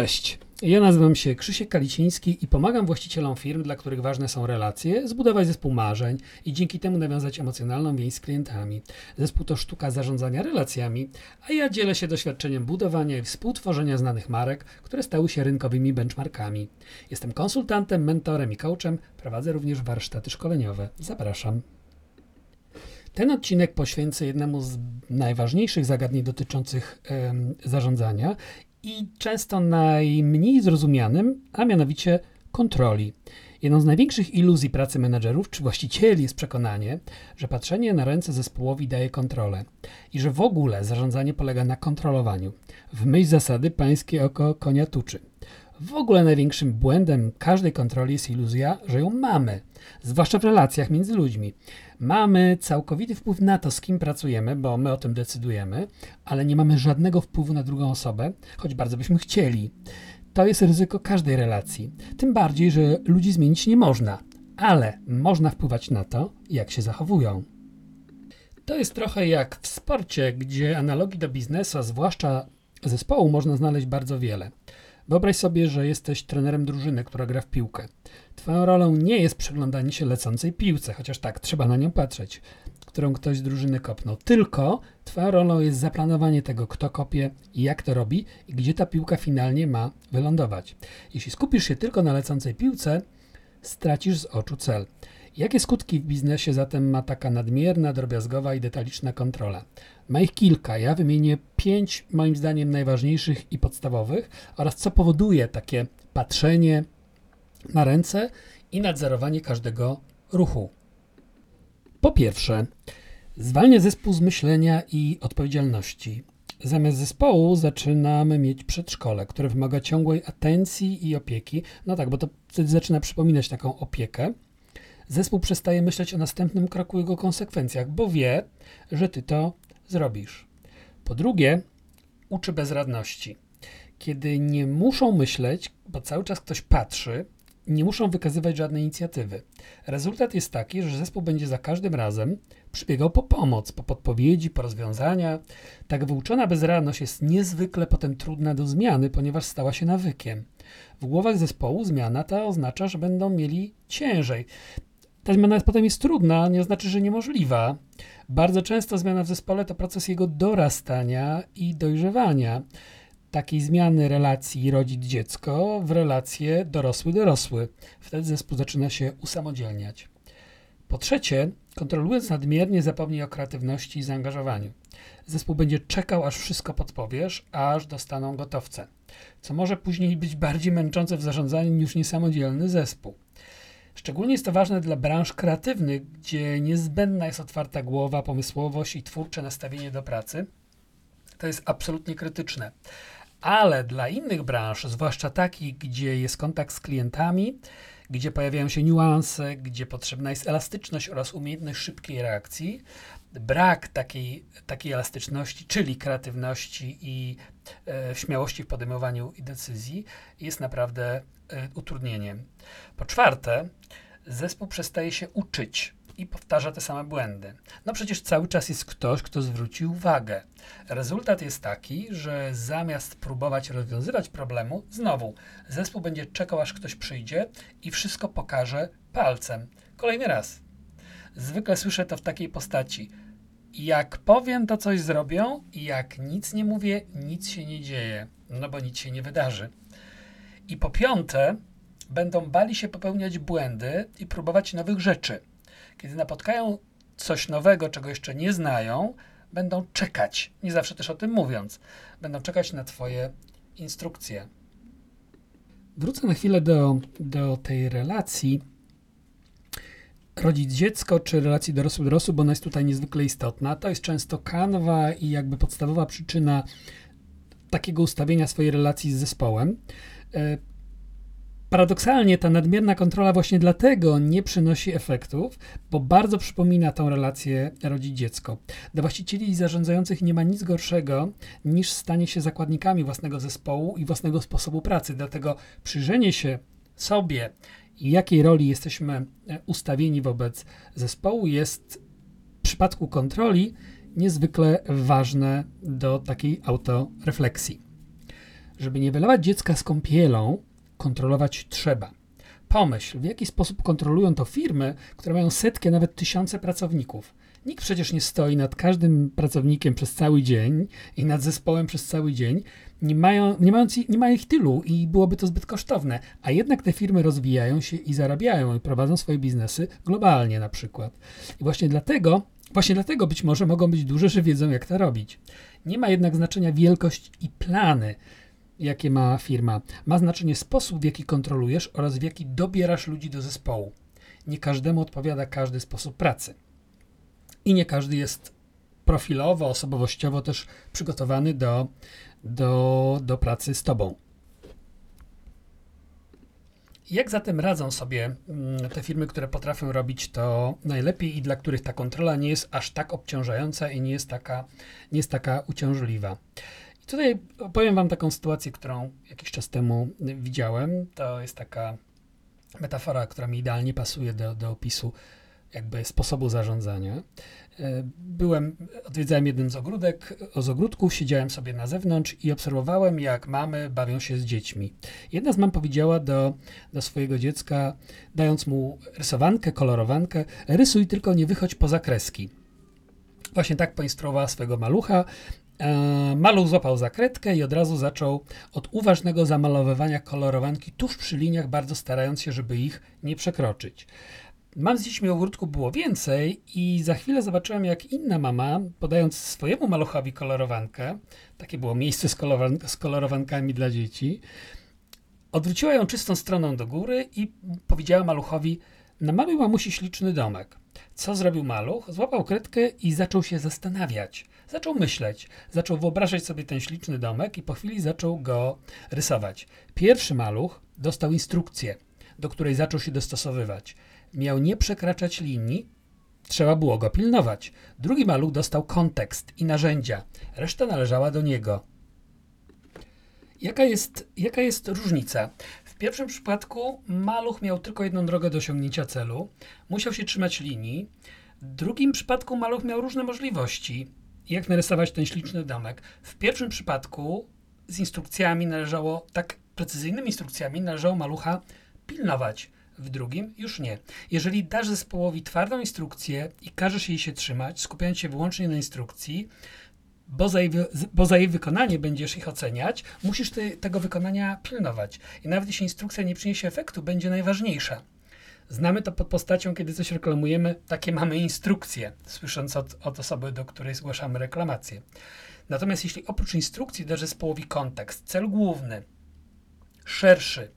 Cześć. Ja nazywam się Krzysiek Kaliciński i pomagam właścicielom firm, dla których ważne są relacje, zbudować zespół marzeń i dzięki temu nawiązać emocjonalną więź z klientami. Zespół to sztuka zarządzania relacjami, a ja dzielę się doświadczeniem budowania i współtworzenia znanych marek, które stały się rynkowymi benchmarkami. Jestem konsultantem, mentorem i coachem, prowadzę również warsztaty szkoleniowe. Zapraszam. Ten odcinek poświęcę jednemu z najważniejszych zagadnień dotyczących zarządzania i często najmniej zrozumianym, a mianowicie kontroli. Jedną z największych iluzji pracy menedżerów czy właścicieli jest przekonanie, że patrzenie na ręce zespołowi daje kontrolę i że w ogóle zarządzanie polega na kontrolowaniu. W myśl zasady pańskie oko konia tuczy. W ogóle największym błędem każdej kontroli jest iluzja, że ją mamy, zwłaszcza w relacjach między ludźmi. Mamy całkowity wpływ na to, z kim pracujemy, bo my o tym decydujemy, ale nie mamy żadnego wpływu na drugą osobę, choć bardzo byśmy chcieli. To jest ryzyko każdej relacji. Tym bardziej, że ludzi zmienić nie można, ale można wpływać na to, jak się zachowują. To jest trochę jak w sporcie, gdzie analogii do biznesu, a zwłaszcza zespołu, można znaleźć bardzo wiele. Wyobraź sobie, że jesteś trenerem drużyny, która gra w piłkę. Twoją rolą nie jest przyglądanie się lecącej piłce, chociaż tak, trzeba na nią patrzeć, którą ktoś z drużyny kopnął. Tylko Twoją rolą jest zaplanowanie tego, kto kopie i jak to robi i gdzie ta piłka finalnie ma wylądować. Jeśli skupisz się tylko na lecącej piłce, stracisz z oczu cel. Jakie skutki w biznesie zatem ma taka nadmierna, drobiazgowa i detaliczna kontrola? Ma ich kilka. Ja wymienię pięć, moim zdaniem, najważniejszych i podstawowych oraz co powoduje takie patrzenie na ręce i nadzorowanie każdego ruchu. Po pierwsze, zwalnia zespół z myślenia i odpowiedzialności. Zamiast zespołu zaczynamy mieć przedszkole, które wymaga ciągłej atencji i opieki. No tak, bo to zaczyna przypominać taką opiekę zespół przestaje myśleć o następnym kroku i jego konsekwencjach, bo wie, że ty to zrobisz. Po drugie, uczy bezradności. Kiedy nie muszą myśleć, bo cały czas ktoś patrzy, nie muszą wykazywać żadnej inicjatywy. Rezultat jest taki, że zespół będzie za każdym razem przybiegał po pomoc, po podpowiedzi, po rozwiązania. Tak wyuczona bezradność jest niezwykle potem trudna do zmiany, ponieważ stała się nawykiem. W głowach zespołu zmiana ta oznacza, że będą mieli ciężej. Ta zmiana potem jest trudna, nie znaczy, że niemożliwa. Bardzo często zmiana w zespole to proces jego dorastania i dojrzewania. Takiej zmiany relacji rodzic-dziecko w relacje dorosły-dorosły. Wtedy zespół zaczyna się usamodzielniać. Po trzecie, kontrolując nadmiernie zapomnij o kreatywności i zaangażowaniu. Zespół będzie czekał, aż wszystko podpowiesz, aż dostaną gotowce. Co może później być bardziej męczące w zarządzaniu niż niesamodzielny zespół. Szczególnie jest to ważne dla branż kreatywnych, gdzie niezbędna jest otwarta głowa, pomysłowość i twórcze nastawienie do pracy. To jest absolutnie krytyczne. Ale dla innych branż, zwłaszcza takich, gdzie jest kontakt z klientami, gdzie pojawiają się niuanse, gdzie potrzebna jest elastyczność oraz umiejętność szybkiej reakcji, brak takiej, takiej elastyczności, czyli kreatywności i e, śmiałości w podejmowaniu decyzji, jest naprawdę e, utrudnieniem. Po czwarte, zespół przestaje się uczyć i powtarza te same błędy. No przecież cały czas jest ktoś, kto zwróci uwagę. Rezultat jest taki, że zamiast próbować rozwiązywać problemu, znowu zespół będzie czekał, aż ktoś przyjdzie i wszystko pokaże palcem. Kolejny raz. Zwykle słyszę to w takiej postaci. Jak powiem, to coś zrobią, i jak nic nie mówię, nic się nie dzieje, no bo nic się nie wydarzy. I po piąte, będą bali się popełniać błędy i próbować nowych rzeczy. Kiedy napotkają coś nowego, czego jeszcze nie znają, będą czekać, nie zawsze też o tym mówiąc, będą czekać na Twoje instrukcje. Wrócę na chwilę do, do tej relacji rodzic-dziecko, czy relacji dorosły-dorosły, bo ona jest tutaj niezwykle istotna. To jest często kanwa i jakby podstawowa przyczyna takiego ustawienia swojej relacji z zespołem. Paradoksalnie ta nadmierna kontrola właśnie dlatego nie przynosi efektów, bo bardzo przypomina tą relację rodzic-dziecko. Dla właścicieli i zarządzających nie ma nic gorszego niż stanie się zakładnikami własnego zespołu i własnego sposobu pracy. Dlatego przyjrzenie się sobie i jakiej roli jesteśmy e, ustawieni wobec zespołu jest w przypadku kontroli niezwykle ważne do takiej autorefleksji. Żeby nie wylewać dziecka z kąpielą, kontrolować trzeba. Pomyśl, w jaki sposób kontrolują to firmy, które mają setki, nawet tysiące pracowników. Nikt przecież nie stoi nad każdym pracownikiem przez cały dzień i nad zespołem przez cały dzień, nie, mają, nie, mając, nie ma ich tylu i byłoby to zbyt kosztowne. A jednak te firmy rozwijają się i zarabiają i prowadzą swoje biznesy globalnie na przykład. I właśnie dlatego, właśnie dlatego być może mogą być duże, że wiedzą jak to robić. Nie ma jednak znaczenia wielkość i plany jakie ma firma. Ma znaczenie sposób, w jaki kontrolujesz oraz w jaki dobierasz ludzi do zespołu. Nie każdemu odpowiada każdy sposób pracy. I nie każdy jest profilowo, osobowościowo też przygotowany do, do, do pracy z tobą. Jak zatem radzą sobie mm, te firmy, które potrafią robić to najlepiej i dla których ta kontrola nie jest aż tak obciążająca i nie jest taka, nie jest taka uciążliwa? Tutaj opowiem Wam taką sytuację, którą jakiś czas temu widziałem. To jest taka metafora, która mi idealnie pasuje do, do opisu jakby sposobu zarządzania. E, byłem, odwiedzałem jeden z ogródek, z ogródków, siedziałem sobie na zewnątrz i obserwowałem, jak mamy bawią się z dziećmi. Jedna z mam powiedziała do, do swojego dziecka, dając mu rysowankę, kolorowankę, rysuj tylko nie wychodź poza kreski. Właśnie tak poinstruowała swojego malucha. E, maluch złapał zakredkę i od razu zaczął od uważnego zamalowywania kolorowanki tuż przy liniach, bardzo starając się, żeby ich nie przekroczyć. Mam z dziećmi ogródku było więcej i za chwilę zobaczyłem, jak inna mama, podając swojemu maluchowi kolorowankę, takie było miejsce z, kolorowan z kolorowankami dla dzieci, odwróciła ją czystą stroną do góry i powiedziała maluchowi, namaluj mamusi śliczny domek. Co zrobił maluch? Złapał kredkę i zaczął się zastanawiać. Zaczął myśleć, zaczął wyobrażać sobie ten śliczny domek i po chwili zaczął go rysować. Pierwszy maluch dostał instrukcję, do której zaczął się dostosowywać. Miał nie przekraczać linii, trzeba było go pilnować. Drugi maluch dostał kontekst i narzędzia, reszta należała do niego. Jaka jest, jaka jest różnica? Pierwszym przypadku maluch miał tylko jedną drogę do osiągnięcia celu, musiał się trzymać linii. W drugim przypadku maluch miał różne możliwości jak narysować ten śliczny domek. W pierwszym przypadku z instrukcjami należało, tak precyzyjnymi instrukcjami należało malucha pilnować. W drugim już nie. Jeżeli dasz zespołowi twardą instrukcję i każesz jej się trzymać, skupiając się wyłącznie na instrukcji, bo za jej, bo za jej wykonanie będziesz ich oceniać, musisz ty, tego wykonania pilnować. I nawet jeśli instrukcja nie przyniesie efektu, będzie najważniejsza. Znamy to pod postacią, kiedy coś reklamujemy, takie mamy instrukcje, słysząc od, od osoby, do której zgłaszamy reklamację. Natomiast jeśli oprócz instrukcji dasz zespołowi kontekst, cel główny, szerszy,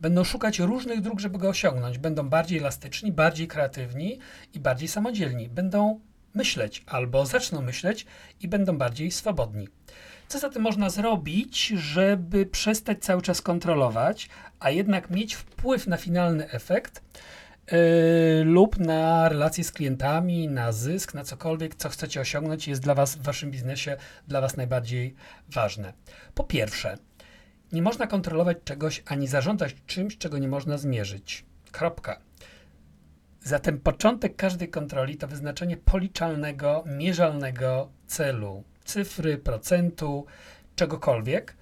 będą szukać różnych dróg, żeby go osiągnąć. Będą bardziej elastyczni, bardziej kreatywni i bardziej samodzielni. Będą myśleć albo zaczną myśleć i będą bardziej swobodni. Co zatem można zrobić, żeby przestać cały czas kontrolować, a jednak mieć wpływ na finalny efekt yy, lub na relacje z klientami, na zysk, na cokolwiek, co chcecie osiągnąć, jest dla Was w Waszym biznesie, dla Was najbardziej ważne. Po pierwsze, nie można kontrolować czegoś ani zarządzać czymś, czego nie można zmierzyć. Kropka. Zatem początek każdej kontroli to wyznaczenie policzalnego, mierzalnego celu cyfry, procentu, czegokolwiek.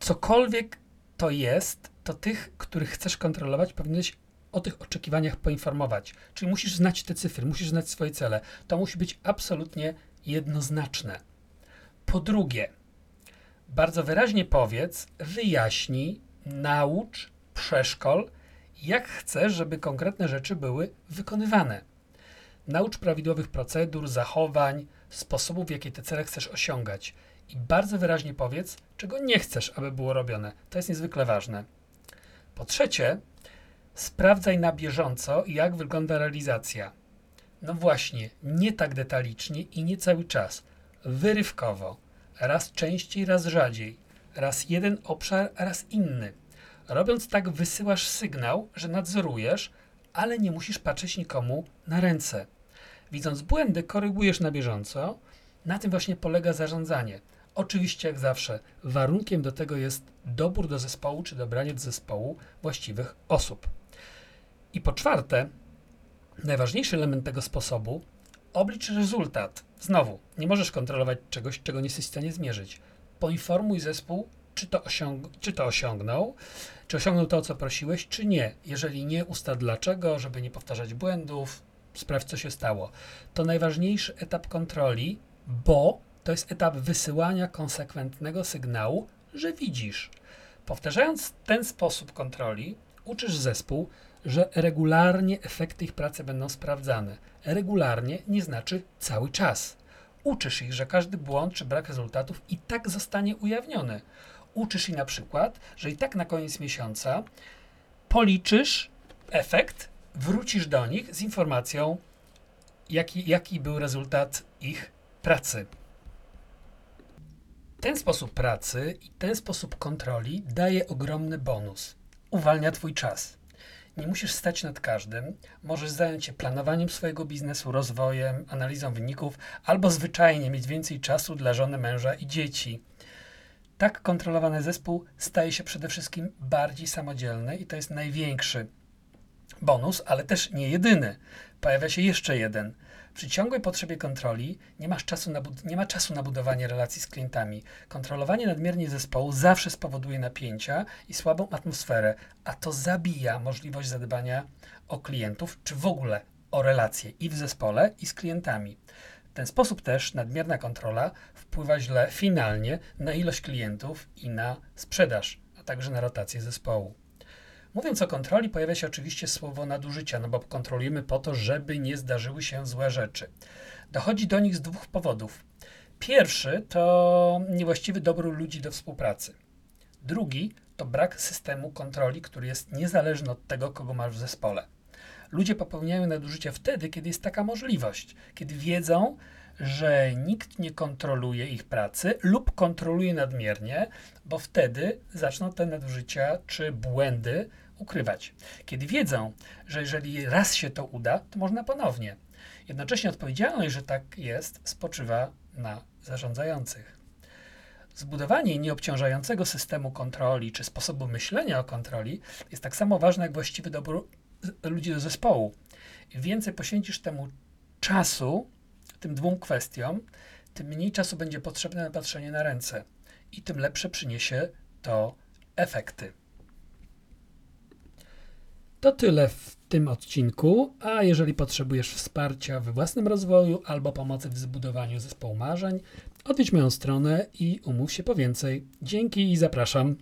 Cokolwiek to jest, to tych, których chcesz kontrolować, powinieneś o tych oczekiwaniach poinformować. Czyli musisz znać te cyfry, musisz znać swoje cele. To musi być absolutnie jednoznaczne. Po drugie, bardzo wyraźnie powiedz, wyjaśnij, naucz, przeszkol, jak chcesz, żeby konkretne rzeczy były wykonywane. Naucz prawidłowych procedur, zachowań, sposobów, w jaki te cele chcesz osiągać. I bardzo wyraźnie powiedz, czego nie chcesz, aby było robione. To jest niezwykle ważne. Po trzecie, sprawdzaj na bieżąco, jak wygląda realizacja. No właśnie, nie tak detalicznie i nie cały czas. Wyrywkowo. Raz częściej, raz rzadziej. Raz jeden obszar, raz inny. Robiąc tak, wysyłasz sygnał, że nadzorujesz, ale nie musisz patrzeć nikomu na ręce. Widząc błędy, korygujesz na bieżąco. Na tym właśnie polega zarządzanie. Oczywiście, jak zawsze, warunkiem do tego jest dobór do zespołu czy dobranie do zespołu właściwych osób. I po czwarte, najważniejszy element tego sposobu oblicz rezultat. Znowu, nie możesz kontrolować czegoś, czego nie jesteś w stanie zmierzyć. Poinformuj zespół czy to, osiąg- czy to osiągnął, czy osiągnął to, o co prosiłeś, czy nie. Jeżeli nie, ustal dlaczego, żeby nie powtarzać błędów, sprawdź, co się stało. To najważniejszy etap kontroli, bo to jest etap wysyłania konsekwentnego sygnału, że widzisz. Powtarzając ten sposób kontroli, uczysz zespół, że regularnie efekty ich pracy będą sprawdzane. Regularnie nie znaczy cały czas. Uczysz ich, że każdy błąd czy brak rezultatów i tak zostanie ujawniony. Uczysz ich na przykład, że i tak na koniec miesiąca policzysz efekt, wrócisz do nich z informacją, jaki, jaki był rezultat ich pracy. Ten sposób pracy i ten sposób kontroli daje ogromny bonus. Uwalnia Twój czas. Nie musisz stać nad każdym, możesz zająć się planowaniem swojego biznesu, rozwojem, analizą wyników, albo zwyczajnie mieć więcej czasu dla żony, męża i dzieci. Tak kontrolowany zespół staje się przede wszystkim bardziej samodzielny i to jest największy bonus, ale też nie jedyny. Pojawia się jeszcze jeden. Przy ciągłej potrzebie kontroli nie, masz czasu na nie ma czasu na budowanie relacji z klientami. Kontrolowanie nadmiernie zespołu zawsze spowoduje napięcia i słabą atmosferę, a to zabija możliwość zadbania o klientów, czy w ogóle o relacje i w zespole, i z klientami. W ten sposób też nadmierna kontrola wpływa źle finalnie na ilość klientów i na sprzedaż, a także na rotację zespołu. Mówiąc o kontroli, pojawia się oczywiście słowo nadużycia, no bo kontrolujemy po to, żeby nie zdarzyły się złe rzeczy. Dochodzi do nich z dwóch powodów. Pierwszy to niewłaściwy dobór ludzi do współpracy. Drugi to brak systemu kontroli, który jest niezależny od tego, kogo masz w zespole. Ludzie popełniają nadużycia wtedy, kiedy jest taka możliwość, kiedy wiedzą, że nikt nie kontroluje ich pracy lub kontroluje nadmiernie, bo wtedy zaczną te nadużycia czy błędy ukrywać. Kiedy wiedzą, że jeżeli raz się to uda, to można ponownie. Jednocześnie odpowiedzialność, że tak jest, spoczywa na zarządzających. Zbudowanie nieobciążającego systemu kontroli czy sposobu myślenia o kontroli jest tak samo ważne jak właściwy dobór ludzi do zespołu. Im więcej poświęcisz temu czasu, tym dwóm kwestiom, tym mniej czasu będzie potrzebne na patrzenie na ręce i tym lepsze przyniesie to efekty. To tyle w tym odcinku, a jeżeli potrzebujesz wsparcia we własnym rozwoju albo pomocy w zbudowaniu zespołu marzeń, odwiedź moją stronę i umów się po więcej. Dzięki i zapraszam.